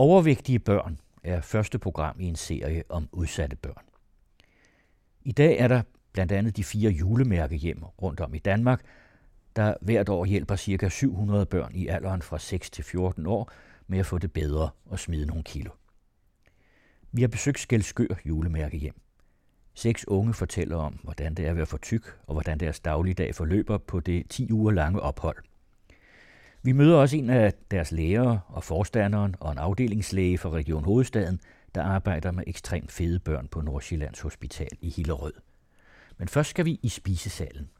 Overvægtige børn er første program i en serie om udsatte børn. I dag er der blandt andet de fire julemærkehjem rundt om i Danmark, der hvert år hjælper ca. 700 børn i alderen fra 6 til 14 år med at få det bedre og smide nogle kilo. Vi har besøgt Skelskør julemærkehjem. Seks unge fortæller om, hvordan det er at være for tyk, og hvordan deres dagligdag forløber på det 10 uger lange ophold. Vi møder også en af deres lærere og forstanderen og en afdelingslæge fra Region Hovedstaden, der arbejder med ekstremt fede børn på Nordsjællands Hospital i Hillerød. Men først skal vi i spisesalen.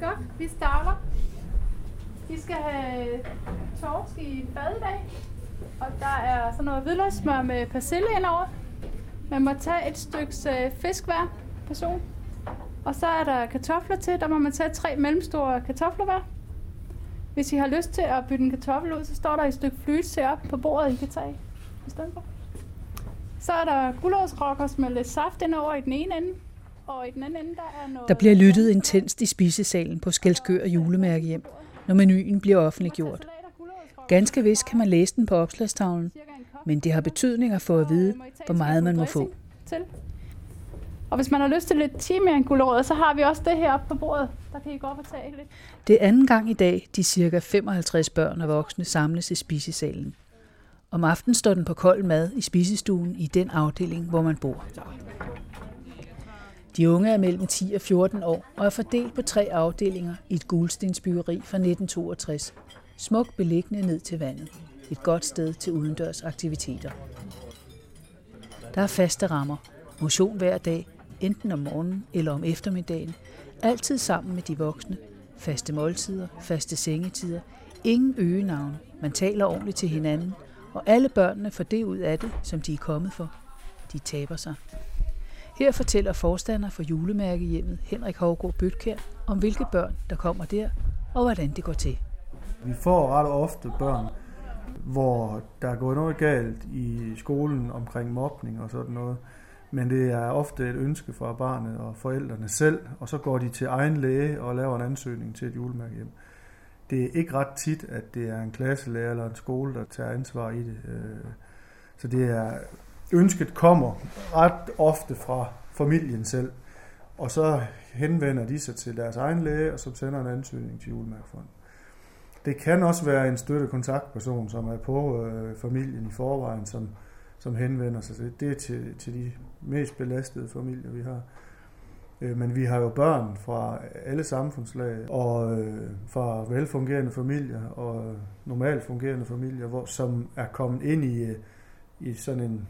Godt, vi starter. Vi skal have torsk i bad i dag. Og der er sådan noget hvidløgsmør med persille indover. Man må tage et stykke øh, fisk hver person. Og så er der kartofler til. Der må man tage tre mellemstore kartofler hver. Hvis I har lyst til at bytte en kartoffel ud, så står der et stykke flyt op på bordet, I kan tage i stedet for. Så er der gulerodsrokkers med lidt saft indover i den ene ende. Og i den anden ende, der er noget... Der bliver lyttet intenst i spisesalen på Skelskør julemærkehjem, når menuen bliver offentliggjort. Ganske vist kan man læse den på opslagstavlen, men det har betydning at få at vide, hvor meget man må få. Til. Og hvis man har lyst til lidt timian gulerod, så har vi også det her på bordet. Der kan I gå op og tage lidt. Det er anden gang i dag, de cirka 55 børn og voksne samles i spisesalen. Om aftenen står den på kold mad i spisestuen i den afdeling, hvor man bor. De unge er mellem 10 og 14 år og er fordelt på tre afdelinger i et gulstensbyggeri fra 1962. Smukt beliggende ned til vandet. Et godt sted til udendørs aktiviteter. Der er faste rammer. Motion hver dag, enten om morgenen eller om eftermiddagen. Altid sammen med de voksne. Faste måltider, faste sengetider. Ingen øgenavn. Man taler ordentligt til hinanden. Og alle børnene får det ud af det, som de er kommet for. De taber sig. Her fortæller forstander for julemærkehjemmet Henrik Hovgaard Bøtkær om hvilke børn, der kommer der, og hvordan det går til. Vi får ret ofte børn, hvor der er gået noget galt i skolen omkring mobning og sådan noget. Men det er ofte et ønske fra barnet og forældrene selv, og så går de til egen læge og laver en ansøgning til et julemærkehjem. Det er ikke ret tit, at det er en klasselærer eller en skole, der tager ansvar i det. Øh. Så det er ønsket kommer ret ofte fra familien selv, og så henvender de sig til deres egen læge, og så sender en ansøgning til julemærkefonden. Det kan også være en støttekontaktperson, som er på øh, familien i forvejen, som, som henvender sig til. Det er til, til de mest belastede familier, vi har. Øh, men vi har jo børn fra alle samfundslag, og øh, fra velfungerende familier og normalt fungerende familier, hvor, som er kommet ind i, øh, i sådan en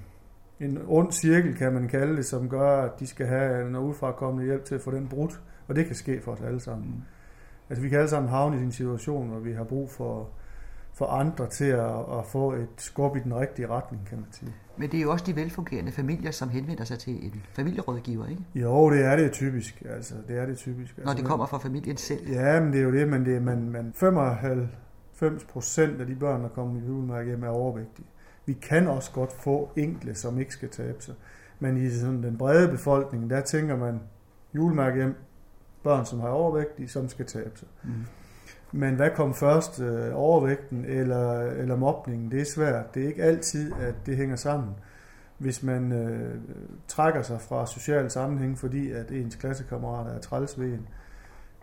en ond cirkel, kan man kalde det, som gør, at de skal have en udefrakommende hjælp til at få den brudt. Og det kan ske for os alle sammen. Mm. Altså vi kan alle sammen havne i en situation, hvor vi har brug for, for andre til at, at få et skub i den rigtige retning, kan man sige. Men det er jo også de velfungerende familier, som henvender sig til en familierådgiver, ikke? Jo, det er det typisk. Altså, det er det typisk. Når altså, det kommer fra familien selv? Ja, men det er jo det, men, det, man, man 95 procent af de børn, der kommer i julemærke hjem, er overvægtige. Vi kan også godt få enkle, som ikke skal tabe sig. Men i sådan den brede befolkning, der tænker man julemærke hjem, børn, som har overvægt, som skal tabe sig. Mm. Men hvad kom først, øh, overvægten eller, eller mobningen? Det er svært. Det er ikke altid, at det hænger sammen. Hvis man øh, trækker sig fra social sammenhæng, fordi at ens klassekammerater er træls ved en,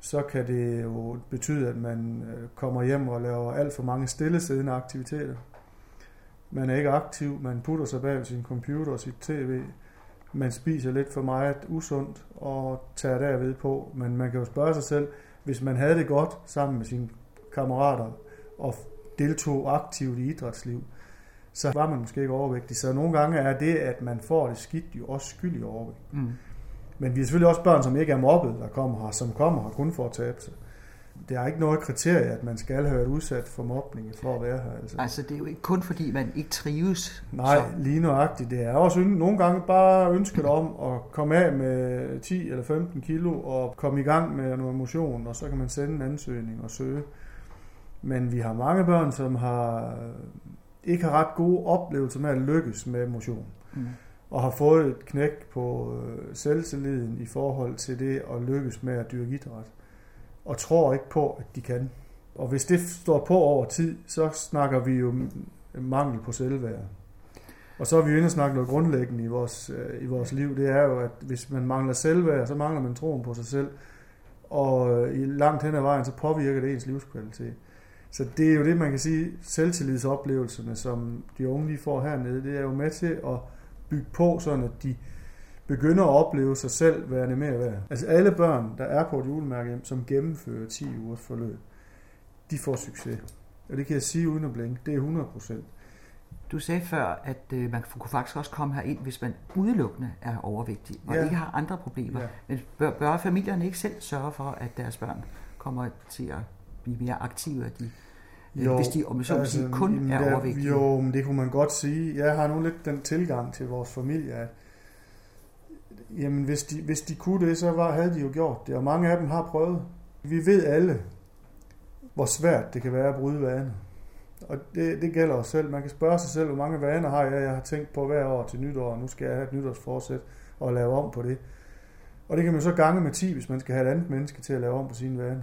så kan det jo betyde, at man øh, kommer hjem og laver alt for mange stillesiddende aktiviteter. Man er ikke aktiv, man putter sig bag sin computer og sit tv. Man spiser lidt for meget usundt og tager derved på. Men man kan jo spørge sig selv, hvis man havde det godt sammen med sine kammerater og deltog aktivt i idrætsliv, så var man måske ikke overvægtig. Så nogle gange er det, at man får det skidt, jo også skyld i overvægt. Mm. Men vi er selvfølgelig også børn, som ikke er mobbet, der kommer her, som kommer her kun for at tabe sig det er ikke noget kriterie, at man skal have været udsat for mobning for at være her. Altså, altså det er jo ikke kun fordi, man ikke trives. Nej, så. lige nøjagtigt. Det er også nogle gange bare ønsket om at komme af med 10 eller 15 kilo og komme i gang med noget motion, og så kan man sende en ansøgning og søge. Men vi har mange børn, som har ikke har ret gode oplevelser med at lykkes med motion. Mm. Og har fået et knæk på øh, selvtilliden i forhold til det at lykkes med at dyrke idræt og tror ikke på, at de kan. Og hvis det står på over tid, så snakker vi jo mangel på selvværd. Og så er vi jo inde og snakke noget grundlæggende i vores, øh, i vores liv. Det er jo, at hvis man mangler selvværd, så mangler man troen på sig selv. Og øh, i langt hen ad vejen, så påvirker det ens livskvalitet. Så det er jo det, man kan sige, selvtillidsoplevelserne, som de unge lige får hernede, det er jo med til at bygge på, sådan at de begynder at opleve sig selv værende mere værd. Altså alle børn, der er på et julemærke, som gennemfører 10 ugers forløb, de får succes. Og det kan jeg sige uden at blinke. Det er 100 procent. Du sagde før, at øh, man kunne faktisk også komme her ind, hvis man udelukkende er overvægtig og ja. ikke har andre problemer. Ja. Men bør, bør familierne ikke selv sørge for, at deres børn kommer til at blive mere aktive, at de, øh, jo, hvis de om så altså, sige, kun er der, overvægtige? Jo, men det kunne man godt sige. Jeg har nu lidt den tilgang til vores familie, at jamen, hvis, de, hvis de kunne det, så var, havde de jo gjort det, og mange af dem har prøvet. Vi ved alle, hvor svært det kan være at bryde vaner. Og det, det gælder os selv. Man kan spørge sig selv, hvor mange vaner har jeg, jeg har tænkt på hver år til nytår, og nu skal jeg have et nytårsforsæt og lave om på det. Og det kan man så gange med 10, hvis man skal have et andet menneske til at lave om på sine vaner.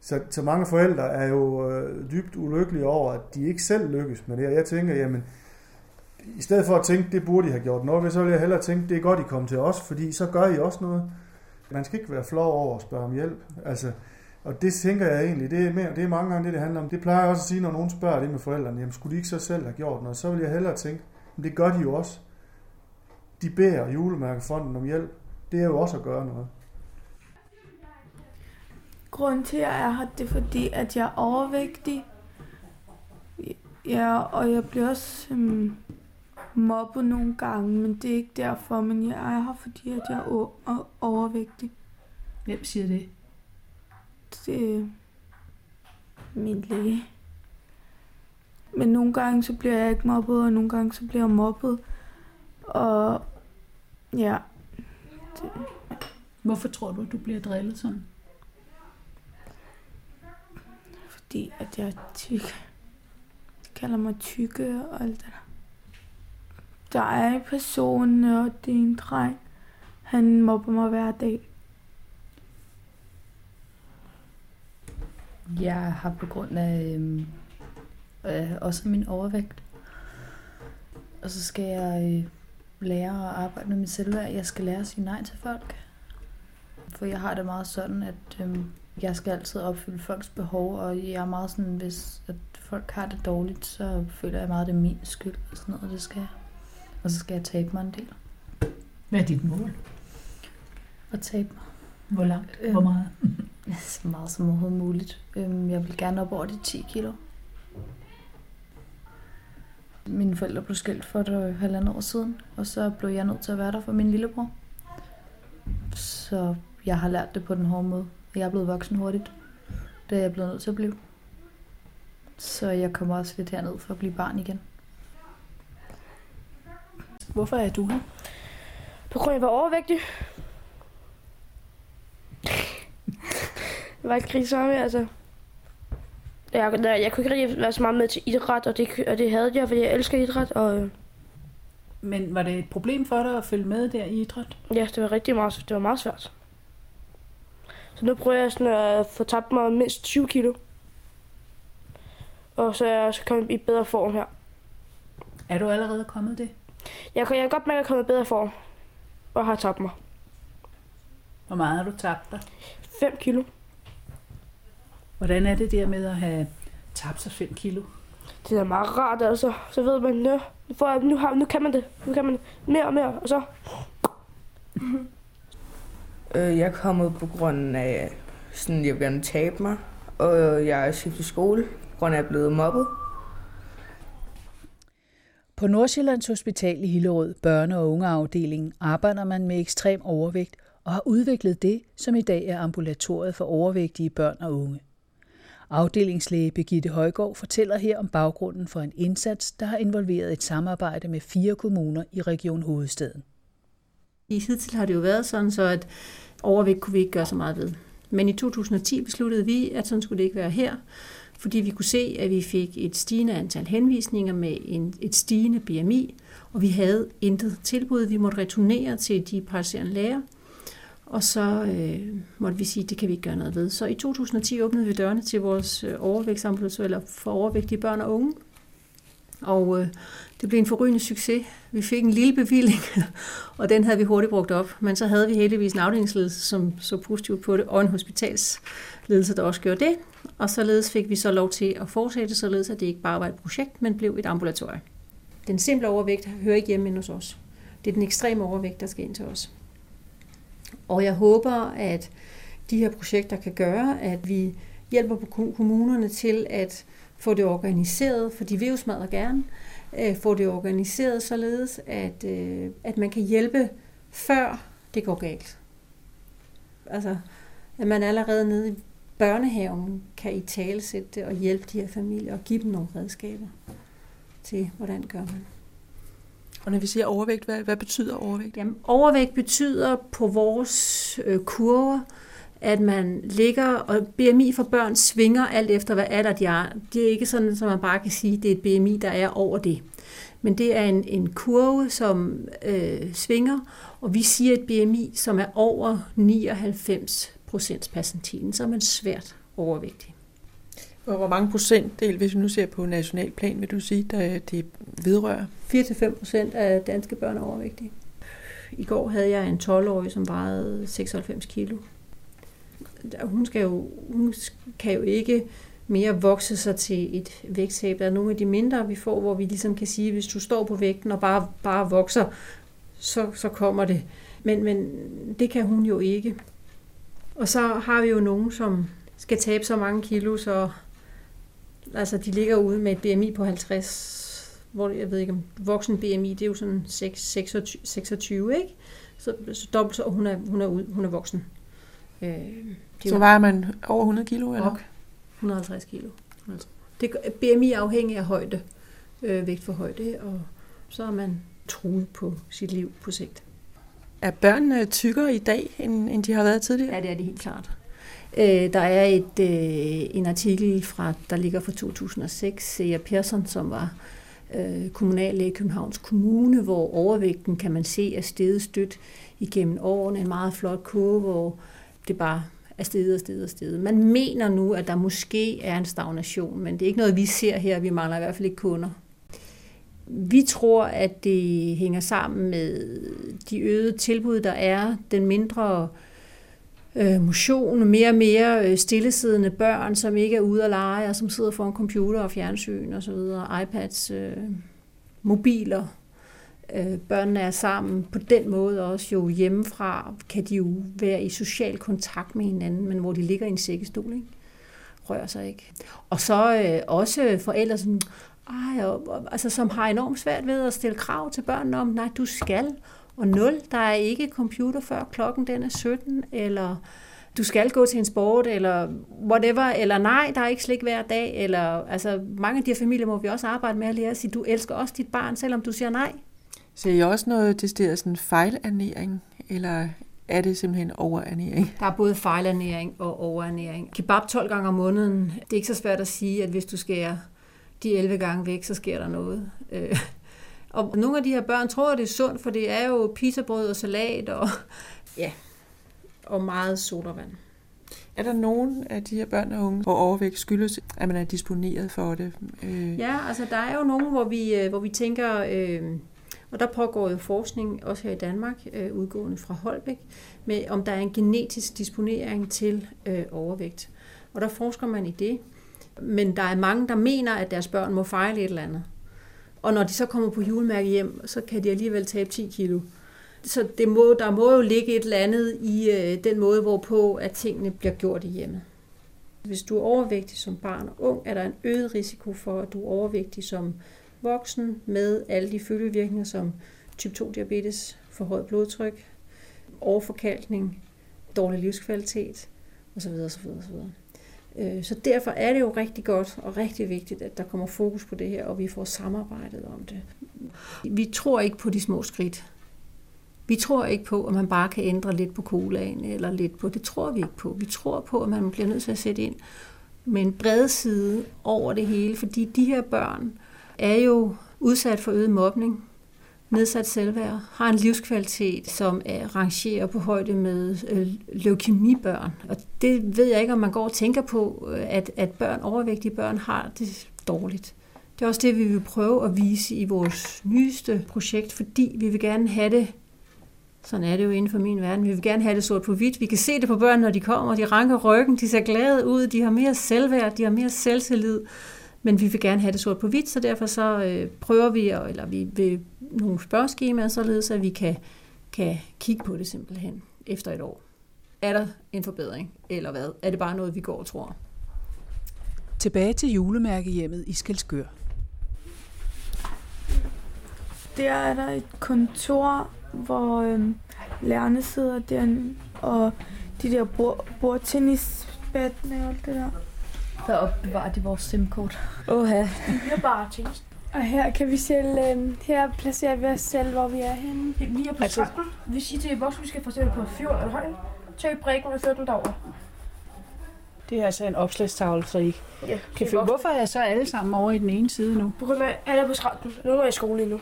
Så, så mange forældre er jo øh, dybt ulykkelige over, at de ikke selv lykkes med det. Og jeg tænker, jamen, i stedet for at tænke, det burde I have gjort noget ved, så vil jeg hellere tænke, det er godt, I kom til os, fordi så gør I også noget. Man skal ikke være flov over at spørge om hjælp. Altså, og det tænker jeg egentlig, det er, mere, det er mange gange det, det handler om. Det plejer jeg også at sige, når nogen spørger det med forældrene, jamen skulle de ikke så selv have gjort noget? Så vil jeg hellere tænke, men det gør de jo også. De beder julemærkefonden om hjælp. Det er jo også at gøre noget. Grunden til, at jeg er her, det er fordi, at jeg er overvægtig. Ja, og jeg bliver også øhm, mobbet nogle gange, men det er ikke derfor, men jeg er her, fordi at jeg er overvægtig. Hvem siger det? Det er min læge. Men nogle gange så bliver jeg ikke mobbet, og nogle gange så bliver jeg mobbet. Og ja. Det. Hvorfor tror du, at du bliver drillet sådan? Fordi at jeg er tyk. De kalder mig tykke og alt det der. Der er en person, og det er en dreng. Han mobber mig hver dag. Jeg har på grund af øh, øh, også min overvægt. Og så skal jeg øh, lære at arbejde med mit selvværd. Jeg skal lære at sige nej til folk. For jeg har det meget sådan, at øh, jeg skal altid opfylde folks behov, og jeg er meget sådan, hvis at folk har det dårligt, så føler jeg meget, at det er min skyld og sådan noget, det skal jeg. Og så skal jeg tabe mig en del. Hvad er dit mål? At tabe mig. Hvor langt? Hvor meget? så meget som overhovedet muligt. Øhm, jeg vil gerne op over de 10 kilo. Mine forældre blev skilt for et halvandet år siden, og så blev jeg nødt til at være der for min lillebror. Så jeg har lært det på den hårde måde. Jeg er blevet voksen hurtigt. Det er jeg blevet nødt til at blive. Så jeg kommer også lidt herned for at blive barn igen. Hvorfor er du her? På grund af, at jeg var overvægtig. det var krise sammen, altså. Jeg, jeg, jeg kunne ikke rigtig være så meget med til idræt, og det, og det havde jeg, fordi jeg elsker idræt. Og, øh. Men var det et problem for dig at følge med der i idræt? Ja, det var rigtig meget, det var meget svært. Så nu prøver jeg sådan at få tabt mig mindst 20 kilo. Og så er jeg så kommet i bedre form her. Er du allerede kommet det? Jeg kan, jeg kan godt mærke, at jeg er kommet i bedre form. Og har tabt mig. Hvor meget har du tabt dig? 5 kilo. Hvordan er det der med at have tabt sig 5 kilo? Det er meget rart, altså. Så ved man, nu, for, nu, har, nu kan man det. Nu kan man det. Mere og mere, og så... Øh, jeg er kommet på grund af, sådan, jeg vil gerne tabe mig, og jeg er skiftet skole, på grund af, at jeg er blevet mobbet. På Nordsjællands Hospital i Hillerød, børne- og ungeafdelingen, arbejder man med ekstrem overvægt og har udviklet det, som i dag er ambulatoriet for overvægtige børn og unge. Afdelingslæge Birgitte Højgaard fortæller her om baggrunden for en indsats, der har involveret et samarbejde med fire kommuner i Region Hovedstaden. I hidtil har det jo været sådan, så at overvægt kunne vi ikke gøre så meget ved. Men i 2010 besluttede vi, at sådan skulle det ikke være her, fordi vi kunne se, at vi fik et stigende antal henvisninger med en, et stigende BMI, og vi havde intet tilbud. Vi måtte returnere til de praktiserende læger, Og så øh, måtte vi sige, at det kan vi ikke gøre noget ved. Så i 2010 åbnede vi dørene til vores øh, overvægtsambulance, eller for overvægtige børn og unge. Og øh, det blev en forrygende succes. Vi fik en lille bevilling, og den havde vi hurtigt brugt op. Men så havde vi heldigvis en afdelingsledelse, som så positivt på det, og en hospitalsledelse, der også gjorde det. Og således fik vi så lov til at fortsætte, således at det ikke bare var et projekt, men blev et ambulatorium. Den simple overvægt hører ikke hjemme hos os. Det er den ekstreme overvægt, der skal ind til os. Og jeg håber, at de her projekter kan gøre, at vi hjælper på kommunerne til at få det organiseret, for de vil jo smadre gerne, øh, få det organiseret således, at, øh, at man kan hjælpe før det går galt. Altså, at man allerede nede i børnehaven kan i talesætte det og hjælpe de her familier og give dem nogle redskaber til, hvordan gør man. Og når vi siger overvægt, hvad, hvad betyder overvægt? Jamen, overvægt betyder på vores øh, kurver, at man ligger, og BMI for børn svinger alt efter, hvad er der de er. Det er ikke sådan, at man bare kan sige, at det er et BMI, der er over det. Men det er en, en kurve, som øh, svinger, og vi siger et BMI, som er over 99 procents percentilen, så er man svært overvægtig. Hvor mange procentdel, hvis vi nu ser på nationalplan, vil du sige, der det vedrører? 4-5 procent af danske børn er overvægtige. I går havde jeg en 12-årig, som vejede 96 kilo. Hun, skal jo, hun kan jo ikke mere vokse sig til et vægttab. Der er nogle af de mindre, vi får, hvor vi ligesom kan sige, hvis du står på vægten og bare, bare vokser, så, så kommer det. Men, men det kan hun jo ikke. Og så har vi jo nogen, som skal tabe så mange kilo, så altså, de ligger ude med et BMI på 50, hvor jeg ved ikke om voksen BMI, det er jo sådan 6, 26, 26 ikke? Så, så dobbelt så, hun er, hun er, ud, hun er voksen. Øh, det så vejer man over 100 kilo, eller? Op. 150 kilo. Det er BMI afhængig af højde, øh, vægt for højde, og så er man truet på sit liv på sigt. Er børnene tykkere i dag, end, end de har været tidligere? Ja, det er de helt klart. Øh, der er et, øh, en artikel, fra, der ligger fra 2006, Seja Persson, som var øh, kommunallæge i Københavns Kommune, hvor overvægten kan man se er steget stødt igennem årene. En meget flot kurve, hvor det bare er steget og steget og steget. Man mener nu, at der måske er en stagnation, men det er ikke noget, vi ser her. Vi mangler i hvert fald ikke kunder. Vi tror, at det hænger sammen med de øgede tilbud, der er, den mindre øh, motion, mere og mere øh, stillesiddende børn, som ikke er ude at lege, og som sidder foran computer og fjernsyn og så videre, iPads, øh, mobiler. Øh, børnene er sammen på den måde også jo hjemmefra, kan de jo være i social kontakt med hinanden, men hvor de ligger i en sækkestol, ikke? rører sig ikke. Og så øh, også forældre, som, ej, og, og, altså, som har enormt svært ved at stille krav til børnene om, nej, du skal, og 0, der er ikke computer før klokken den er 17, eller du skal gå til en sport, eller whatever, eller nej, der er ikke slik hver dag, eller altså mange af de her familier må vi også arbejde med at lære at sige, du elsker også dit barn, selvom du siger nej. Ser I også noget det er sådan fejlernæring, eller er det simpelthen overernæring? Der er både fejlernæring og overernæring. Kebab 12 gange om måneden, det er ikke så svært at sige, at hvis du skærer de 11 gange væk, så sker der noget. Øh, og nogle af de her børn tror, at det er sundt, for det er jo pizzabrød og salat og, ja, og meget sodavand. Er der nogen af de her børn og unge, hvor overvægt skyldes, at man er disponeret for det? Øh. Ja, altså der er jo nogen, hvor vi, øh, hvor vi tænker, øh, og der pågår jo forskning, også her i Danmark, øh, udgående fra Holbæk, med om der er en genetisk disponering til øh, overvægt. Og der forsker man i det. Men der er mange, der mener, at deres børn må fejle et eller andet. Og når de så kommer på julemærke hjem, så kan de alligevel tabe 10 kilo. Så det må, der må jo ligge et eller andet i øh, den måde, hvorpå at tingene bliver gjort i hjemmet. Hvis du er overvægtig som barn og ung, er der en øget risiko for, at du er overvægtig som voksen med alle de følgevirkninger som type 2 diabetes, forhøjet blodtryk, overforkalkning, dårlig livskvalitet osv. osv., osv. Øh, så derfor er det jo rigtig godt og rigtig vigtigt, at der kommer fokus på det her, og vi får samarbejdet om det. Vi tror ikke på de små skridt. Vi tror ikke på, at man bare kan ændre lidt på colaen eller lidt på. Det tror vi ikke på. Vi tror på, at man bliver nødt til at sætte ind med en bred side over det hele, fordi de her børn er jo udsat for øget mobning nedsat selvværd, har en livskvalitet, som er rangerer på højde med øh, leukemibørn. Og det ved jeg ikke, om man går og tænker på, øh, at, at børn, overvægtige børn har det dårligt. Det er også det, vi vil prøve at vise i vores nyeste projekt, fordi vi vil gerne have det, sådan er det jo inden for min verden, vi vil gerne have det sort på hvidt. Vi kan se det på børn, når de kommer, de ranker ryggen, de ser glade ud, de har mere selvværd, de har mere selvtillid, men vi vil gerne have det sort på hvidt, så derfor så øh, prøver vi, eller vi vil nogle spørgeskemaer, således at vi kan, kan kigge på det simpelthen efter et år. Er der en forbedring, eller hvad? Er det bare noget, vi går og tror? Tilbage til julemærkehjemmet i Skelskør. Der er der et kontor, hvor øhm, lærerne sidder der, og de der bord, bordtennisbattene og alt det der. Der opbevarer de vores SIM-kort. Åha. Det er bare ting. Og her kan vi selv, øh, her placerer vi os selv, hvor vi er henne. Vi er på altså, trappen. Vi siger til vores, vi skal få på fjord eller højden. Tag brækken og før den derover. Det er altså en opslagstavle, så I ja, kan finde. Hvorfor er så alle sammen over i den ene side nu? På grund af, alle er på skralden. Nu er jeg i skole endnu.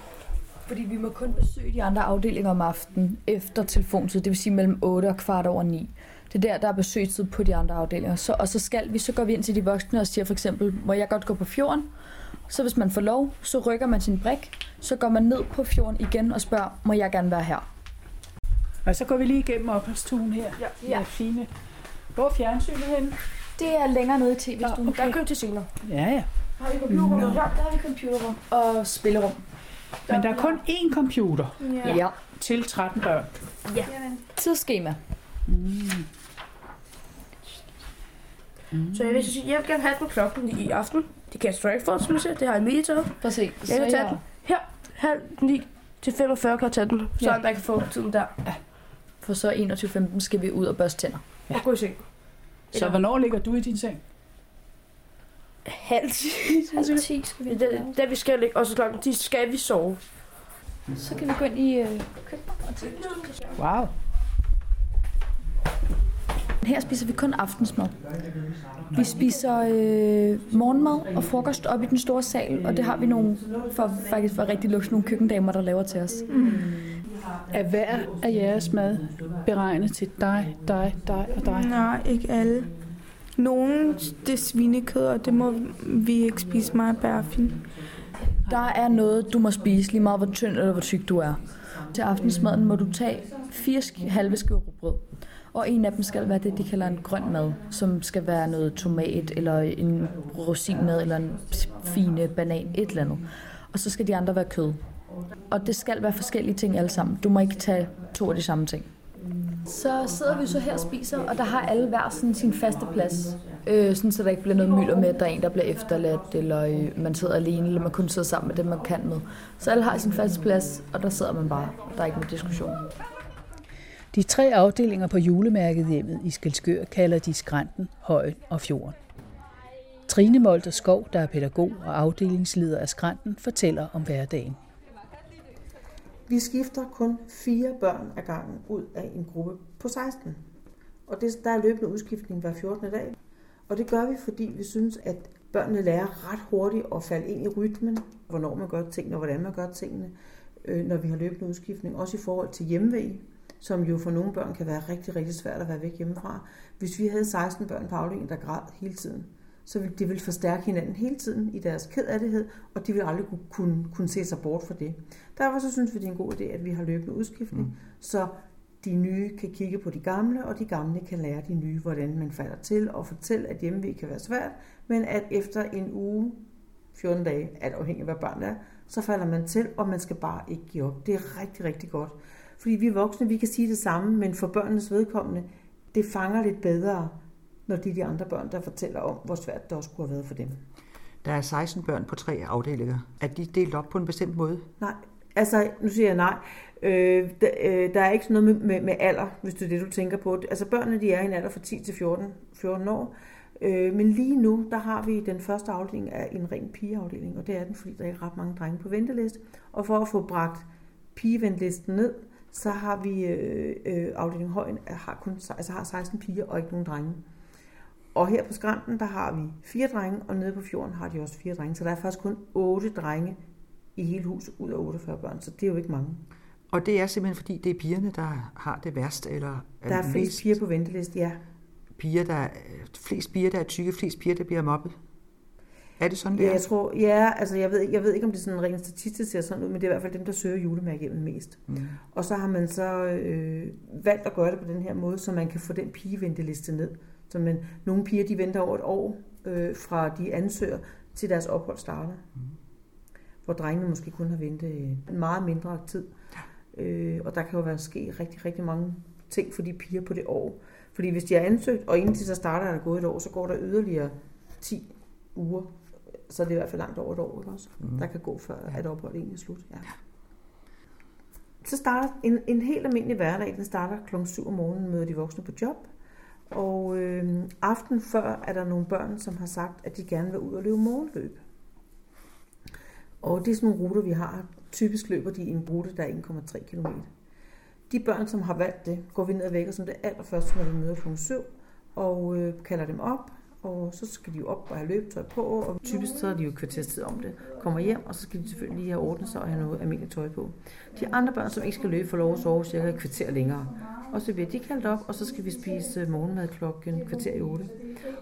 Fordi vi må kun besøge de andre afdelinger om aftenen efter telefontid, det vil sige mellem 8 og kvart over 9. Det er der, der er besøgstid på de andre afdelinger. Så, og så skal vi, så går vi ind til de voksne og siger for eksempel, må jeg godt gå på fjorden? Så hvis man får lov, så rykker man sin brik, så går man ned på fjorden igen og spørger, må jeg gerne være her? Og så går vi lige igennem opholdstuen her. Ja. ja. fine. Hvor er fjernsynet henne? Det er længere nede i tv-stuen. Okay. Der kan til senere. Ja, ja. Har vi computerrum? Ja, der har vi computerrum og spillerum. Men der er kun én computer ja. ja. til 13 børn. Ja. Tidsskema. Mm. Mm. Så jeg vil sige, jeg vil gerne have den klokken i aften. Det kan jeg ikke få, som jeg siger. Det har jeg lige taget. Præcis. Jeg kan tage den her, halv 9 til 45 kan jeg tage den, så ja. der kan få tiden der. Ja. For så 21.15 skal vi ud og børste tænder. Ja. Og gå i seng. Så hvornår ligger du i din seng? Halv 10. Halv 10 skal vi. Det, det, vi skal ligge, og så klokken 10 skal vi sove. Så kan vi gå ind i øh, køkkenet og tage Wow. Her spiser vi kun aftensmad. Vi spiser øh, morgenmad og frokost op i den store sal, og det har vi nogle, for faktisk for rigtig luks, nogle køkkendamer, der laver til os. Mm. Er hver af jeres mad beregnet til dig, dig, dig og dig? Nej, ikke alle. Nogle, det er svinekød, og det må vi ikke spise meget bærfin. Der er noget, du må spise lige meget, hvor tynd eller hvor tyk du er. Til aftensmaden må du tage fire halve skiver brød. Og en af dem skal være det, de kalder en grøn mad, som skal være noget tomat, eller en rosinmad, eller en fine banan, et eller andet. Og så skal de andre være kød. Og det skal være forskellige ting alle sammen. Du må ikke tage to af de samme ting. Så sidder vi så her og spiser, og der har alle hver sådan sin faste plads. Øh, sådan så der ikke bliver noget mylder med, at der er en, der bliver efterladt, eller øh, man sidder alene, eller man kun sidder sammen med dem, man kan med. Så alle har sin faste plads, og der sidder man bare. Der er ikke nogen diskussion. De tre afdelinger på julemærket hjemmet i Skelskør kalder de Skrænten, Højen og Fjorden. Trine Molter Skov, der er pædagog og afdelingsleder af Skrænten, fortæller om hverdagen. Vi skifter kun fire børn ad gangen ud af en gruppe på 16. Og det, der er løbende udskiftning hver 14. dag. Og det gør vi, fordi vi synes, at børnene lærer ret hurtigt at falde ind i rytmen, hvornår man gør tingene og hvordan man gør tingene, øh, når vi har løbende udskiftning. Også i forhold til hjemmevæg, som jo for nogle børn kan være rigtig, rigtig svært at være væk hjemmefra. Hvis vi havde 16 børn på afdelingen, der græd hele tiden, så ville de ville forstærke hinanden hele tiden i deres kedattighed, og de vil aldrig kunne, kunne se sig bort fra det. Derfor så synes vi, det er en god idé, at vi har løbende udskiftning, mm. så de nye kan kigge på de gamle, og de gamle kan lære de nye, hvordan man falder til, og fortælle, at hjemmevæg kan være svært, men at efter en uge, 14 dage, alt afhængig af hvad barn er, så falder man til, og man skal bare ikke give op. Det er rigtig, rigtig godt. Fordi vi voksne, vi kan sige det samme, men for børnenes vedkommende, det fanger lidt bedre, når de er de andre børn, der fortæller om, hvor svært det også kunne have været for dem. Der er 16 børn på tre afdelinger. Er de delt op på en bestemt måde? Nej, altså nu siger jeg nej. Øh, der, øh, der er ikke sådan noget med, med, med alder, hvis det er det, du tænker på. Altså børnene, de er i en alder fra 10 til 14, 14 år. Øh, men lige nu, der har vi den første afdeling af en ren pigeafdeling, og det er den, fordi der er ikke ret mange drenge på venteliste. Og for at få bragt pigeventelisten ned, så har vi øh, øh, afdeling Højen har, kun, altså har 16 piger og ikke nogen drenge. Og her på skrænten, der har vi fire drenge, og nede på fjorden har de også fire drenge. Så der er faktisk kun otte drenge i hele huset ud af 48 børn, så det er jo ikke mange. Og det er simpelthen fordi, det er pigerne, der har det værst? Eller der er flest piger på venteliste, ja. Piger, der er, flest piger, der er tykke, flest piger, der bliver mobbet? Er det sådan, det ja, er? jeg tror, ja, altså jeg ved, jeg ved ikke, om det er sådan rent statistisk ser sådan ud, men det er i hvert fald dem, der søger julemærkehjemmet mest. Mm. Og så har man så øh, valgt at gøre det på den her måde, så man kan få den pigeventeliste ned. Så man, nogle piger, de venter over et år øh, fra de ansøger, til deres ophold starter. Mm. Hvor drengene måske kun har ventet en meget mindre tid. Øh, og der kan jo være ske rigtig, rigtig mange ting for de piger på det år. Fordi hvis de har ansøgt, og de så starter, er der gået et år, så går der yderligere 10 uger så er det i hvert fald langt over et år, ikke også? Mm. Der kan gå før, ja. at opholdet egentlig er slut. Ja. Så starter en, en helt almindelig hverdag, den starter kl. 7 om morgenen, møder de voksne på job. Og øh, aften før er der nogle børn, som har sagt, at de gerne vil ud og løbe morgenløb. Og det er sådan nogle ruter, vi har. Typisk løber de en rute, der er 1,3 km. De børn, som har valgt det, går vi ned og vækker som det allerførste, når vi møder kl. 7, og øh, kalder dem op, og så skal de jo op og have løbetøj på, og typisk så er de jo kvarterstid om det. Kommer hjem, og så skal de selvfølgelig lige have ordnet sig og have noget almindeligt tøj på. De andre børn, som ikke skal løbe, får lov at sove cirka et kvarter længere. Og så bliver de kaldt op, og så skal vi spise morgenmad klokken kvarter i 8.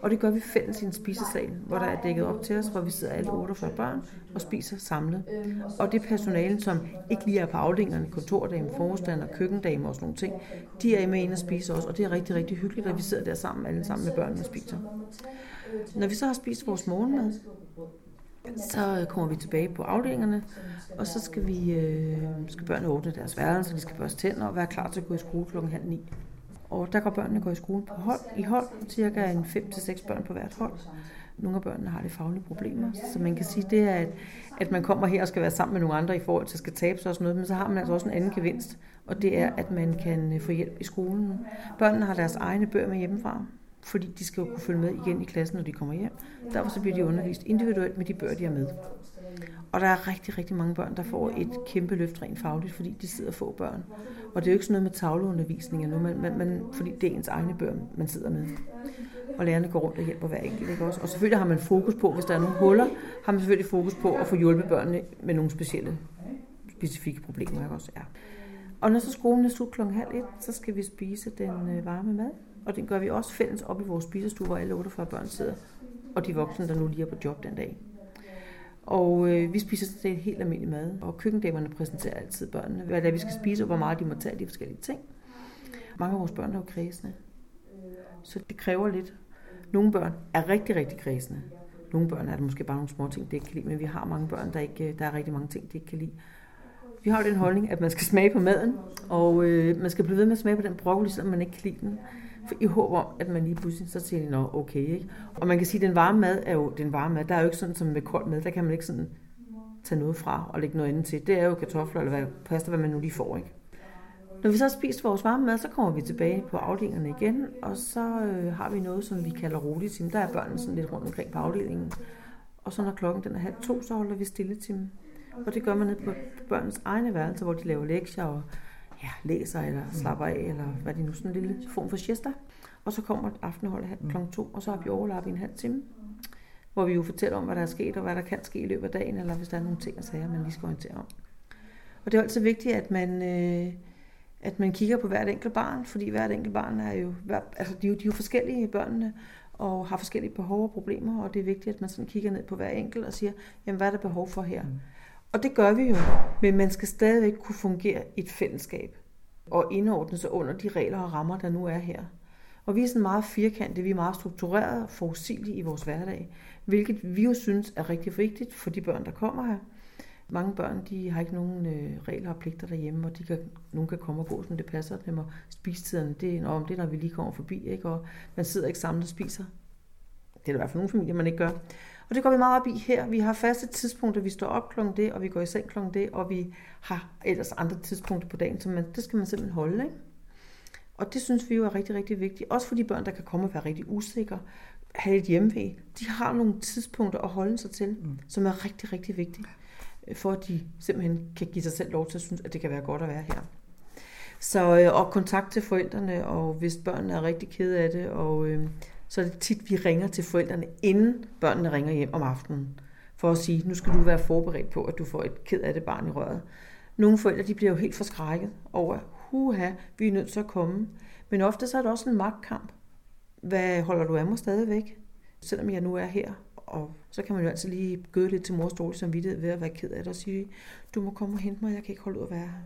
Og det gør vi fælles i en spisesal, hvor der er dækket op til os, hvor vi sidder alle 48 børn og spiser samlet. Og det personale, som ikke lige er på afdelingerne, kontordame, forstander, køkkendame og sådan nogle ting, de er med ind og spiser også, og det er rigtig, rigtig hyggeligt, at vi sidder der sammen, alle sammen med børnene og spiser. Når vi så har spist vores morgenmad, så øh, kommer vi tilbage på afdelingerne, og så skal vi øh, skal børnene åbne deres værelse, de skal børste tænder og være klar til at gå i skole klokken halv ni. Og der går børnene går i skole på hold, i hold, cirka en 5-6 børn på hvert hold. Nogle af børnene har lidt faglige problemer, så man kan sige, det er, at, at man kommer her og skal være sammen med nogle andre i forhold til at skal tabe sig og sådan noget, men så har man altså også en anden gevinst, og det er, at man kan øh, få hjælp i skolen. Børnene har deres egne bøger med hjemmefra, fordi de skal jo kunne følge med igen i klassen, når de kommer hjem. Derfor så bliver de undervist individuelt med de børn, de er med. Og der er rigtig, rigtig mange børn, der får et kæmpe løft rent fagligt, fordi de sidder få børn. Og det er jo ikke sådan noget med tavleundervisning eller men, men, men fordi det er ens egne børn, man sidder med. Og lærerne går rundt og hjælper hver enkelt. Ikke også? Og selvfølgelig har man fokus på, hvis der er nogle huller, har man selvfølgelig fokus på at få hjulpet børnene med nogle specielle, specifikke problemer. Ikke også? Ja. Og når så skolen er slut klokken halv et, så skal vi spise den øh, varme mad. Og det gør vi også fælles op i vores spisestue, hvor alle 48 børn sidder. Og de voksne, der nu lige er på job den dag. Og øh, vi spiser det helt almindelig mad, og køkkendamerne præsenterer altid børnene, hvad det er, vi skal spise, og hvor meget de må tage de forskellige ting. Mange af vores børn er jo kredsende, så det kræver lidt. Nogle børn er rigtig, rigtig kredsende. Nogle børn er der måske bare nogle små ting, de ikke kan lide, men vi har mange børn, der, ikke, øh, der er rigtig mange ting, de ikke kan lide. Vi har jo den holdning, at man skal smage på maden, og øh, man skal blive ved med at smage på den broccoli, selvom man ikke kan lide den. I håb om, at man lige pludselig så tænker, nå okay, ikke? Og man kan sige, at den varme mad er jo den varme mad. Der er jo ikke sådan som med kold mad, der kan man ikke sådan tage noget fra og lægge noget andet til. Det er jo kartofler eller hvad, pasta, hvad man nu lige får, ikke? Når vi så har spist vores varme mad, så kommer vi tilbage på afdelingerne igen, og så øh, har vi noget, som vi kalder rolig time. Der er børnene sådan lidt rundt omkring på afdelingen. Og så når klokken den er halv to, så holder vi stille time. Og det gør man ned på børnenes egne værelser, hvor de laver lektier og ja, læser eller slapper af, eller hvad det nu sådan en lille form for siesta. Og så kommer aftenholdet mm. kl. 2, og så har vi overlappet en halv time, hvor vi jo fortæller om, hvad der er sket, og hvad der kan ske i løbet af dagen, eller hvis der er nogle ting og sager, man lige skal orientere om. Og det er altid vigtigt, at man, øh, at man kigger på hvert enkelt barn, fordi hvert enkelt barn er jo, altså de er jo, de er jo forskellige børnene, og har forskellige behov og problemer, og det er vigtigt, at man sådan kigger ned på hver enkelt og siger, jamen hvad er der behov for her? Mm. Og det gør vi jo, men man skal stadigvæk kunne fungere i et fællesskab og indordne sig under de regler og rammer, der nu er her. Og vi er sådan meget firkantede, vi er meget struktureret og forudsigelige i vores hverdag, hvilket vi jo synes er rigtig vigtigt for de børn, der kommer her. Mange børn de har ikke nogen øh, regler og pligter derhjemme, og de kan, nogen kan komme og gå, som det passer dem, og spisetiderne, det, er, om det når vi lige kommer forbi, ikke? og man sidder ikke sammen og spiser. Det er der i hvert fald nogle familier, man ikke gør. Og det går vi meget op i her. Vi har faste tidspunkter, vi står op klokken det, og vi går i seng klokken det, og vi har ellers andre tidspunkter på dagen, så man, det skal man simpelthen holde. Ikke? Og det synes vi jo er rigtig, rigtig vigtigt. Også for de børn, der kan komme og være rigtig usikre, have et hjemmevæg. De har nogle tidspunkter at holde sig til, mm. som er rigtig, rigtig vigtige, for at de simpelthen kan give sig selv lov til at synes, at det kan være godt at være her. Så, øh, og kontakt til forældrene, og hvis børnene er rigtig kede af det, og øh, så er det tit, vi ringer til forældrene, inden børnene ringer hjem om aftenen. for at sige, nu skal du være forberedt på, at du får et ked af det barn i røret. Nogle forældre de bliver jo helt forskrækket over, huha, vi er nødt til at komme. Men ofte så er det også en magtkamp. Hvad holder du af mig stadigvæk? Selvom jeg nu er her. Og så kan man jo altid lige gøde lidt til mors dårlige samvittighed ved at være ked af det og sige, du må komme og hente mig, jeg kan ikke holde ud at være her.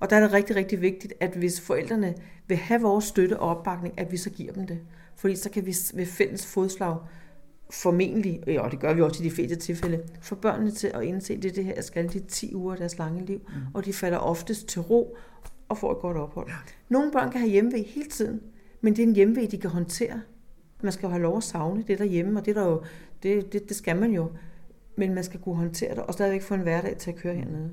Og der er det rigtig, rigtig vigtigt, at hvis forældrene vil have vores støtte og opbakning, at vi så giver dem det. Fordi så kan vi ved fælles fodslag formentlig, og det gør vi også i de fleste tilfælde, få børnene til at indse, det det her skal de 10 uger af deres lange liv, mm. og de falder oftest til ro og får et godt ophold. Nogle børn kan have hjemmevæg hele tiden, men det er en hjemmevæg, de kan håndtere. Man skal jo have lov at savne det derhjemme, og det, der jo, det, det, det skal man jo. Men man skal kunne håndtere det, og stadigvæk få en hverdag til at køre hernede.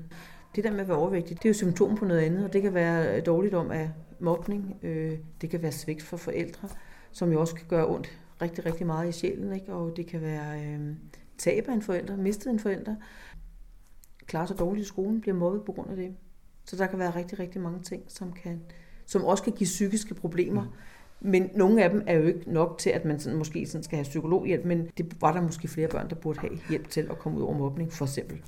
Det der med at være overvægtig, det er jo symptom på noget andet, og det kan være dårligt om af mobning, øh, det kan være svigt for forældre, som jo også kan gøre ondt rigtig, rigtig meget i sjælen, ikke? og det kan være øh, tab af en forælder, mistet en forælder, klarer sig dårligt i skolen, bliver mobbet på grund af det. Så der kan være rigtig, rigtig mange ting, som, kan, som også kan give psykiske problemer. Mm. Men nogle af dem er jo ikke nok til, at man sådan, måske sådan skal have psykologhjælp, men det var der måske flere børn, der burde have hjælp til at komme ud over mobning, for eksempel.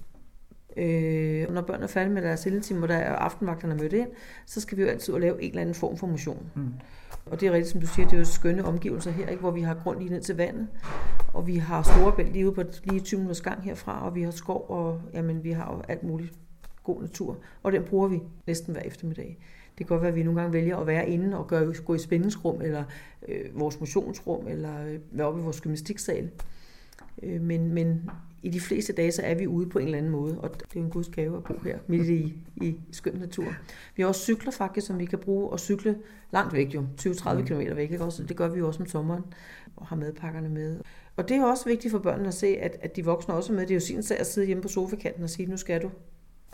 Øh, når børn er færdige med deres ildetime, og der er aftenvagterne mødt ind, så skal vi jo altid lave en eller anden form for motion. Mm. Og det er rigtigt, som du siger, det er jo skønne omgivelser her, ikke? hvor vi har grund lige ned til vandet, og vi har store bælt lige ude på lige 20 minutters gang herfra, og vi har skov, og jamen, vi har jo alt muligt god natur, og den bruger vi næsten hver eftermiddag. Det kan godt være, at vi nogle gange vælger at være inde og gøre, gå i spændingsrum, eller øh, vores motionsrum, eller øh, være oppe i vores gymnastiksal. Øh, men, men i de fleste dage, så er vi ude på en eller anden måde, og det er en guds gave at bo her midt i, i skøn natur. Vi har også cykler faktisk, som vi kan bruge, og cykle langt væk jo, 20-30 mm. km væk, ikke? Også, det gør vi jo også om sommeren, og har madpakkerne med. Og det er også vigtigt for børnene at se, at, at de voksne også er med. Det er jo sin sag at sidde hjemme på sofakanten og sige, nu skal du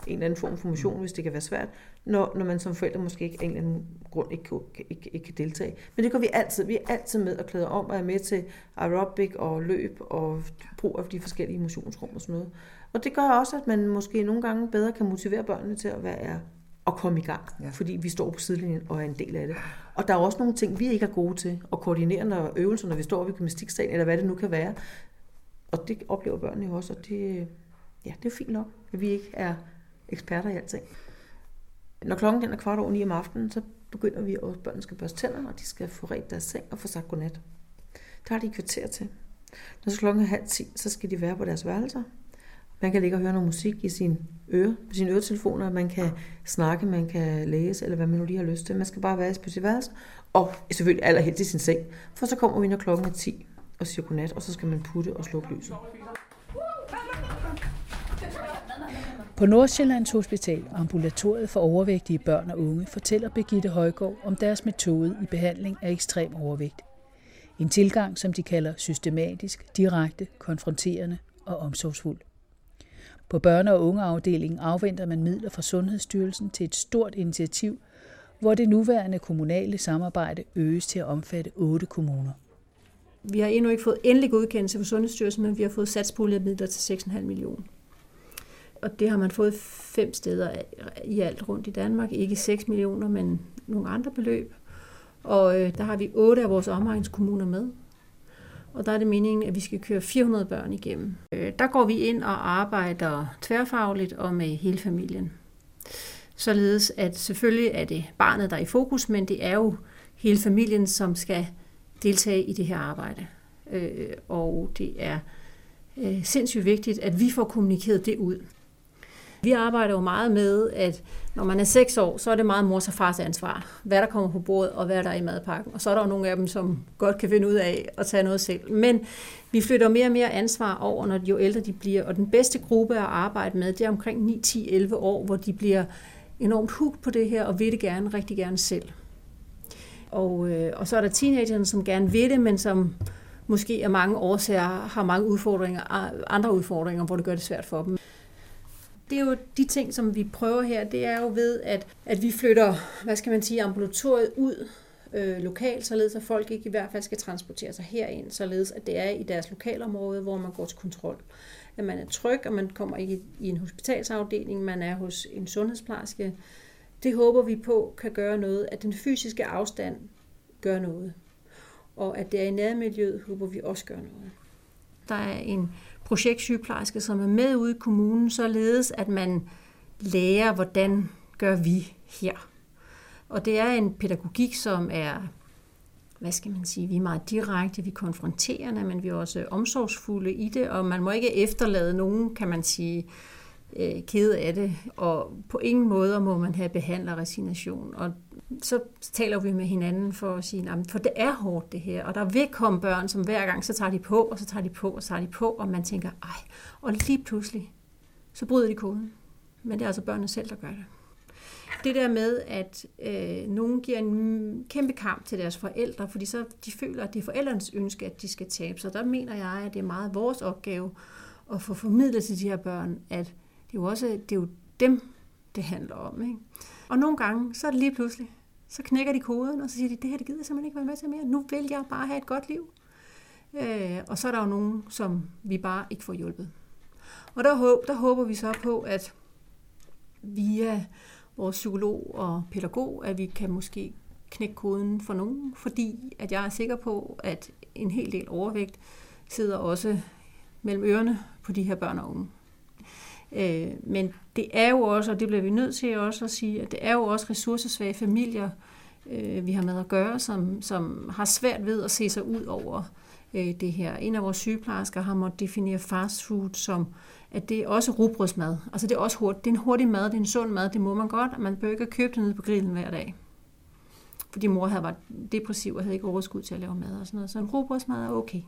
en eller anden form for motion, hvis det kan være svært, når, når man som forældre måske ikke af en eller anden grund ikke, ikke, ikke, ikke kan deltage. Men det gør vi altid. Vi er altid med at klæde om og er med til aerobic og løb og brug af de forskellige motionsrum og sådan noget. Og det gør også, at man måske nogle gange bedre kan motivere børnene til at være at komme i gang, ja. fordi vi står på sidelinjen og er en del af det. Og der er også nogle ting, vi ikke er gode til at koordinere, når øvelser, når vi står ved gymnastiksalen, eller hvad det nu kan være. Og det oplever børnene jo også, og det, ja, det er fint nok, at vi ikke er eksperter i alting. Når klokken er kvart over ni om aftenen, så begynder vi, at børnene skal børste tænder, og de skal få ret deres seng og få sagt godnat. Der har de kvarter til. Når så klokken er halv ti, så skal de være på deres værelser. Man kan ligge og høre noget musik i sin øre, på sine øretelefoner, man kan snakke, man kan læse, eller hvad man nu lige har lyst til. Man skal bare være på sit værelse, og selvfølgelig allerhelst i sin seng. For så kommer vi, når klokken er 10 og siger godnat, og så skal man putte og slukke lyset. På Nordsjællands Hospital, ambulatoriet for overvægtige børn og unge, fortæller Begitte Højgaard om deres metode i behandling af ekstrem overvægt. En tilgang, som de kalder systematisk, direkte, konfronterende og omsorgsfuld. På børne- og ungeafdelingen afventer man midler fra Sundhedsstyrelsen til et stort initiativ, hvor det nuværende kommunale samarbejde øges til at omfatte otte kommuner. Vi har endnu ikke fået endelig godkendelse fra Sundhedsstyrelsen, men vi har fået satspuljemidler midler til 6,5 millioner og det har man fået fem steder i alt rundt i Danmark. Ikke 6 millioner, men nogle andre beløb. Og øh, der har vi otte af vores omegnskommuner med. Og der er det meningen, at vi skal køre 400 børn igennem. Øh, der går vi ind og arbejder tværfagligt og med hele familien. Således at selvfølgelig er det barnet, der er i fokus, men det er jo hele familien, som skal deltage i det her arbejde. Øh, og det er øh, sindssygt vigtigt, at vi får kommunikeret det ud. Vi arbejder jo meget med, at når man er 6 år, så er det meget mors og fars ansvar, hvad der kommer på bordet og hvad der er i madpakken. Og så er der jo nogle af dem, som godt kan finde ud af at tage noget selv. Men vi flytter mere og mere ansvar over, når de jo ældre de bliver. Og den bedste gruppe at arbejde med, det er omkring 9, 10, 11 år, hvor de bliver enormt hugt på det her og vil det gerne, rigtig gerne selv. Og, øh, og så er der teenagerne, som gerne vil det, men som måske af mange årsager har mange udfordringer, andre udfordringer, hvor det gør det svært for dem det er jo de ting, som vi prøver her, det er jo ved, at, at vi flytter, hvad skal man sige, ambulatoriet ud øh, lokalt, således at folk ikke i hvert fald skal transportere sig herind, således at det er i deres lokalområde, hvor man går til kontrol. At man er tryg, og man kommer ikke i en hospitalsafdeling, man er hos en sundhedsplejerske. Det håber vi på kan gøre noget, at den fysiske afstand gør noget. Og at det er i nærmiljøet, håber vi også gør noget. Der er en projektsygeplejerske, som er med ude i kommunen, således at man lærer, hvordan gør vi her. Og det er en pædagogik, som er, hvad skal man sige, vi er meget direkte, vi er konfronterende, men vi er også omsorgsfulde i det, og man må ikke efterlade nogen, kan man sige, øh, Øh, kede af det, og på ingen måde må man have behandlerresignation. Og så taler vi med hinanden for at sige, for det er hårdt det her, og der vil komme børn, som hver gang, så tager de på, og så tager de på, og så tager de på, og man tænker, ej, og lige pludselig, så bryder de koden. Men det er altså børnene selv, der gør det. Det der med, at øh, nogen giver en kæmpe kamp til deres forældre, fordi så de føler, at det er forældrenes ønske, at de skal tabe sig. Der mener jeg, at det er meget vores opgave at få formidlet til de her børn, at det er jo også det er jo dem, det handler om. Ikke? Og nogle gange, så er det lige pludselig, så knækker de koden, og så siger de, det her det gider jeg simpelthen ikke være med til mere. Nu vil jeg bare have et godt liv. Øh, og så er der jo nogen, som vi bare ikke får hjulpet. Og der, der håber vi så på, at via vores psykolog og pædagog, at vi kan måske knække koden for nogen, fordi at jeg er sikker på, at en hel del overvægt sidder også mellem ørerne på de her børn og unge. Øh, men det er jo også, og det bliver vi nødt til også at sige, at det er jo også ressourcesvage familier, øh, vi har med at gøre, som, som har svært ved at se sig ud over øh, det her. En af vores sygeplejersker har måttet definere fast food som, at det er også rugbrødsmad. Altså det er også hurtigt. Det er en hurtig mad, det er en sund mad, det må man godt, og man bør ikke købe det nede på grillen hver dag. Fordi mor havde været depressiv og havde ikke overskud til at lave mad og sådan noget. Så en rugbrødsmad er okay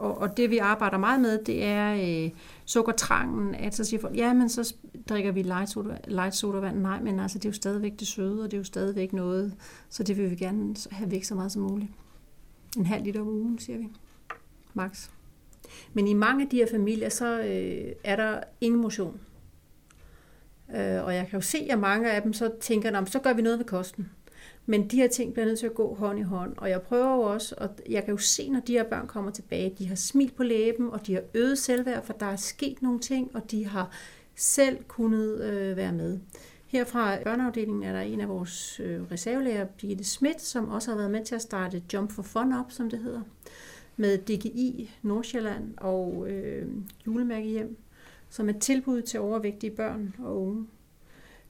og, og det vi arbejder meget med, det er øh, sukkertrangen, at så siger folk, ja, men så drikker vi light, soda, light sodavand. Nej, men altså, det er jo stadigvæk det søde, og det er jo stadigvæk noget, så det vil vi gerne have væk så meget som muligt. En halv liter om ugen, siger vi. Max. Men i mange af de her familier, så øh, er der ingen motion. Øh, og jeg kan jo se, at mange af dem så tænker, så gør vi noget ved kosten. Men de her ting bliver nødt til at gå hånd i hånd, og jeg prøver jo også, og jeg kan jo se, når de her børn kommer tilbage, de har smil på læben, og de har øget selvværd, for der er sket nogle ting, og de har selv kunnet øh, være med. Her fra børneafdelingen er der en af vores øh, reservelærer, Birgitte Schmidt, som også har været med til at starte Jump for Fun op, som det hedder, med DGI Nordsjælland og øh, julemærkehjem, som er tilbud til overvægtige børn og unge.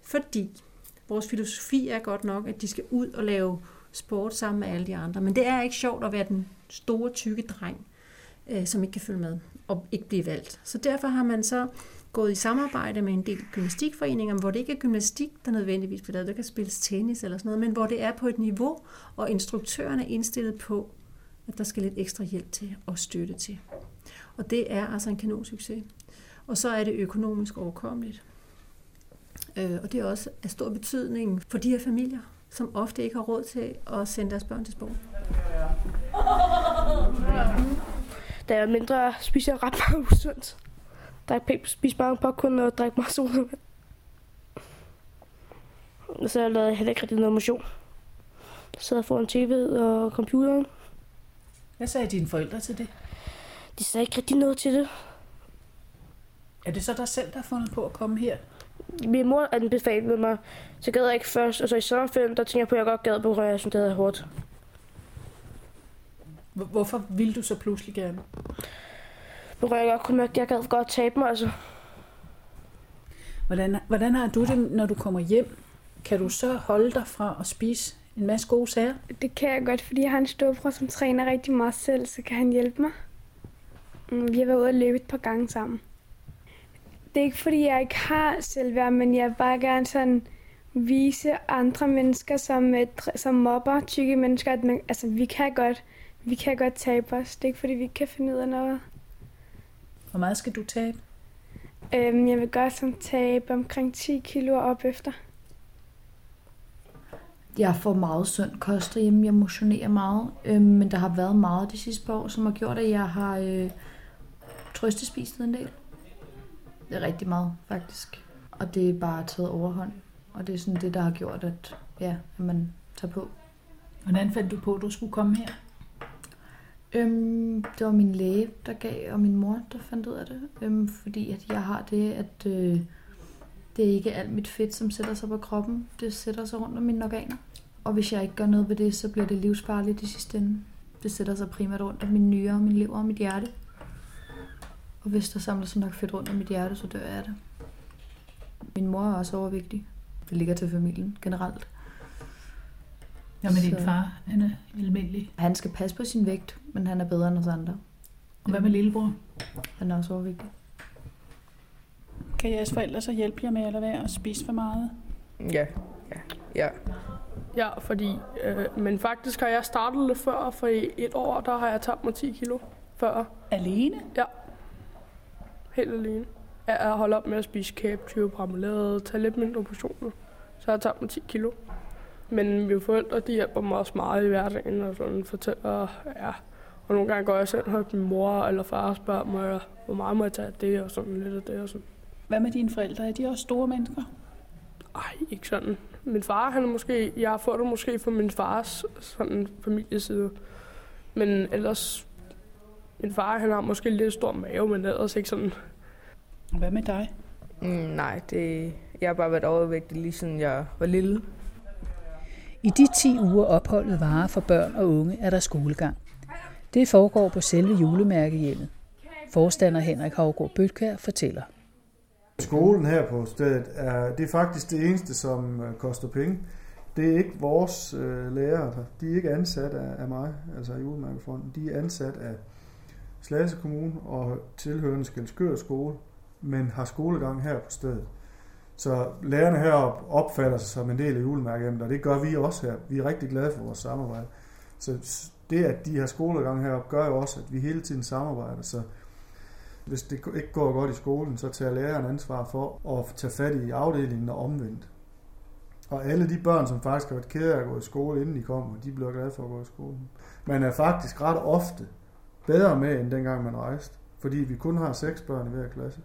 Fordi Vores filosofi er godt nok, at de skal ud og lave sport sammen med alle de andre. Men det er ikke sjovt at være den store, tykke dreng, øh, som ikke kan følge med og ikke blive valgt. Så derfor har man så gået i samarbejde med en del gymnastikforeninger, hvor det ikke er gymnastik, der nødvendigvis bliver lavet. Der kan spilles tennis eller sådan noget, men hvor det er på et niveau, og instruktørerne er indstillet på, at der skal lidt ekstra hjælp til og støtte til. Og det er altså en kanonsucces. Og så er det økonomisk overkommeligt. Øh, og det er også af stor betydning for de her familier, som ofte ikke har råd til at sende deres børn til sport. Da jeg er mindre, spiser jeg ret meget usundt. Jeg spiser meget popcorn og drikker meget solvand. Og så lavede jeg heller ikke rigtig noget motion. Så sad foran tv og computeren. Hvad sagde dine forældre til det? De sagde ikke rigtig noget til det. Er det så dig selv, der har fundet på at komme her? Min mor anbefalede mig, så gad jeg ikke først. Og så i sommerferien, der tænkte jeg på, at jeg godt gad på røre, jeg synes, det havde hårdt. Hvorfor ville du så pludselig gerne? Nu jeg godt kunne mærke, at jeg gad godt tabe mig, altså. Hvordan, hvordan har du det, når du kommer hjem? Kan du så holde dig fra at spise en masse gode sager? Det kan jeg godt, fordi jeg har en storbror, som træner rigtig meget selv, så kan han hjælpe mig. Mm, vi har været ude og løbe et par gange sammen det er ikke fordi, jeg ikke har selvværd, men jeg vil bare gerne sådan vise andre mennesker, som, som mobber tykke mennesker, at man, altså, vi kan godt, vi kan godt tabe os. Det er ikke fordi, vi ikke kan finde ud af noget. Hvor meget skal du tabe? Øhm, jeg vil godt sådan tabe omkring 10 kilo op efter. Jeg får meget sund kost derhjemme. Jeg motionerer meget. Øhm, men der har været meget de sidste par år, som har gjort, at jeg har øh, trøstespist en del. Det er rigtig meget, faktisk. Og det er bare taget overhånd. Og det er sådan det, der har gjort, at, ja, at man tager på. Hvordan fandt du på, at du skulle komme her? Øhm, det var min læge, der gav, og min mor, der fandt ud af det. Øhm, fordi at jeg har det, at øh, det er ikke alt mit fedt, som sætter sig på kroppen. Det sætter sig rundt om mine organer. Og hvis jeg ikke gør noget ved det, så bliver det livsfarligt i sidste ende. Det sætter sig primært rundt om mine nyrer, min lever og mit hjerte. Og hvis der samler sig nok fedt rundt om mit hjerte, så dør jeg af det. Min mor er også overvægtig. Det ligger til familien generelt. Ja, men din far, han er almindelig. Han skal passe på sin vægt, men han er bedre end os andre. Og hvad med lillebror? Han er også overvægtig. Kan jeres forældre så hjælpe jer med at lade være at spise for meget? Ja, ja, ja. Ja, fordi, øh, men faktisk har jeg startet lidt før, for i et år, der har jeg tabt mig 10 kilo før. Alene? Ja. Helt alene. Jeg har holdt op med at spise kæbetyve, brammelade, tage lidt mindre portioner. Så har jeg tabt mig 10 kilo. Men mine forældre, de hjælper mig også meget i hverdagen, og sådan fortæller, ja. Og nogle gange går jeg selv hos min mor eller far og spørger mig, hvor meget må jeg tage af det, og sådan lidt af det, og sådan. Hvad med dine forældre? Er de også store mennesker? Ej, ikke sådan. Min far, han er måske, jeg har fået det måske fra min fars sådan, familieside. Men ellers, min far, han har måske lidt stor mave, men ellers ikke sådan. Hvad med dig? Mm, nej, det, jeg har bare været overvægtig lige siden jeg var lille. I de 10 uger opholdet varer for børn og unge er der skolegang. Det foregår på selve julemærkehjemmet. Forstander Henrik Havgård Bøtkær fortæller. Skolen her på stedet er, det er faktisk det eneste, som øh, koster penge. Det er ikke vores øh, lærere, de er ikke ansat af, af mig, altså i Julemærkefonden. De er ansat af Slagelse Kommune og tilhørende Skelskør skole, men har skolegang her på stedet. Så lærerne heroppe opfatter sig som en del af julemærkehjemmet, og det gør vi også her. Vi er rigtig glade for vores samarbejde. Så det, at de har skolegang heroppe, gør jo også, at vi hele tiden samarbejder. Så hvis det ikke går godt i skolen, så tager læreren ansvar for at tage fat i afdelingen og omvendt. Og alle de børn, som faktisk har været kede af at gå i skole, inden de kommer, de bliver glade for at gå i skole. Man er faktisk ret ofte bedre med, end dengang man rejste, fordi vi kun har seks børn i hver klasse.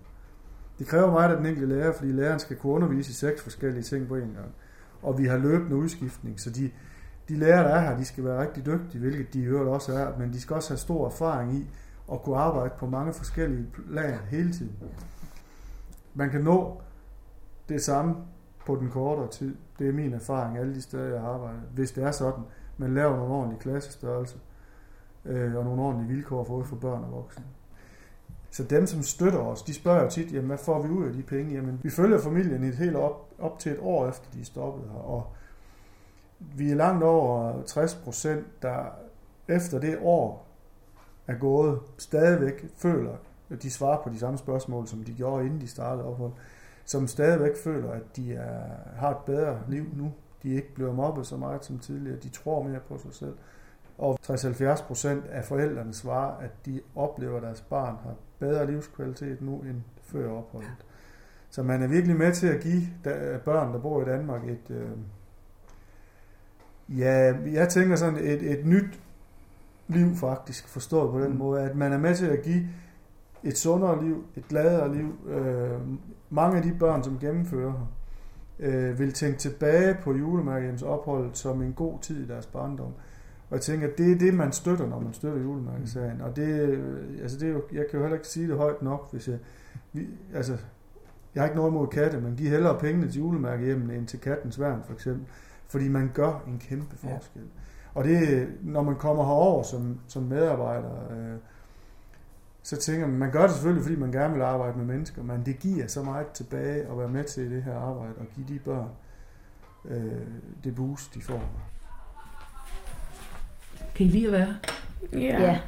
Det kræver meget af den enkelte lærer, fordi læreren skal kunne undervise i seks forskellige ting på en gang. Og vi har løbende udskiftning, så de, de lærere, der er her, de skal være rigtig dygtige, hvilket de i øvrigt også er, men de skal også have stor erfaring i at kunne arbejde på mange forskellige lag hele tiden. Man kan nå det samme på den kortere tid. Det er min erfaring alle de steder, jeg har arbejdet. Hvis det er sådan, man laver nogle ordentlige klassestørrelser øh, og nogle ordentlige vilkår for, for børn og voksne. Så dem, som støtter os, de spørger jo tit, jamen, hvad får vi ud af de penge? Jamen, vi følger familien i et helt op, op til et år efter, de er stoppet her, og vi er langt over 60 procent, der efter det år er gået, stadigvæk føler, at de svarer på de samme spørgsmål, som de gjorde, inden de startede ophold, som stadigvæk føler, at de er, har et bedre liv nu. De ikke bliver mobbet så meget som tidligere. De tror mere på sig selv. Og 60-70 procent af forældrene svarer, at de oplever, at deres barn har bedre livskvalitet nu end før opholdet. Så man er virkelig med til at give børn, der bor i Danmark, et, øh, ja, jeg tænker sådan et, et nyt liv faktisk, forstået på den mm. måde, at man er med til at give et sundere liv, et gladere liv. Øh, mange af de børn, som gennemfører her, øh, vil tænke tilbage på julemærkehjemmes ophold som en god tid i deres barndom. Og jeg tænker, at det er det, man støtter, når man støtter julemærkesagen. Og det, altså det er jo, jeg kan jo heller ikke sige det højt nok, hvis jeg... Vi, altså, jeg har ikke noget imod katte, men giv hellere pengene til julemærkehjemmen end til kattens værn, for eksempel. Fordi man gør en kæmpe forskel. Ja. Og det, når man kommer herover som, som medarbejder, øh, så tænker man, man gør det selvfølgelig, fordi man gerne vil arbejde med mennesker, men det giver så meget tilbage at være med til det her arbejde og give de børn øh, det boost, de får. Kan I lide at være? Ja. ja.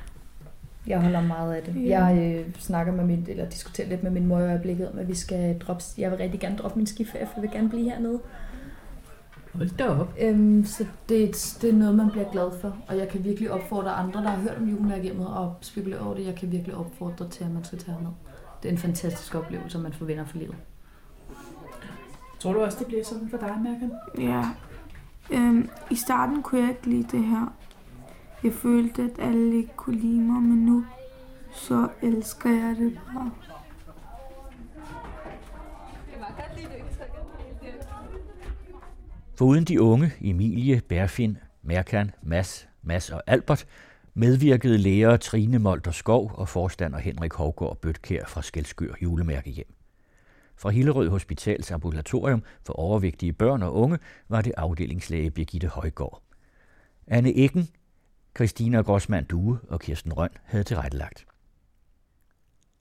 Jeg holder meget af det. Ja. Jeg øh, snakker med min, eller diskuterer lidt med min mor i øjeblikket om, at vi skal droppe, jeg vil rigtig gerne droppe min skiferie, for jeg vil gerne blive hernede. Hold da op. Øhm, så det, det er noget, man bliver glad for, og jeg kan virkelig opfordre andre, der har hørt om julemærkehjemmet og spekulerer over det, jeg kan virkelig opfordre til, at man skal tage herned. Det er en fantastisk oplevelse, man får venner for livet. Tror du også, det bliver sådan for dig, Mærken? Ja. Øhm, I starten kunne jeg ikke lide det her. Jeg følte, at alle ikke kunne lide mig, men nu så elsker jeg det bare. Foruden de unge, Emilie, Berfin, Merkan, Mass, Mass og Albert, medvirkede læger Trine Molter Skov og forstander Henrik Hovgaard Bøtkær fra Skelskør Julemærkehjem. Fra Hillerød Hospitals ambulatorium for overvægtige børn og unge var det afdelingslæge Birgitte Højgaard. Anne Eggen Christina Grossmann Due og Kirsten Røn havde tilrettelagt.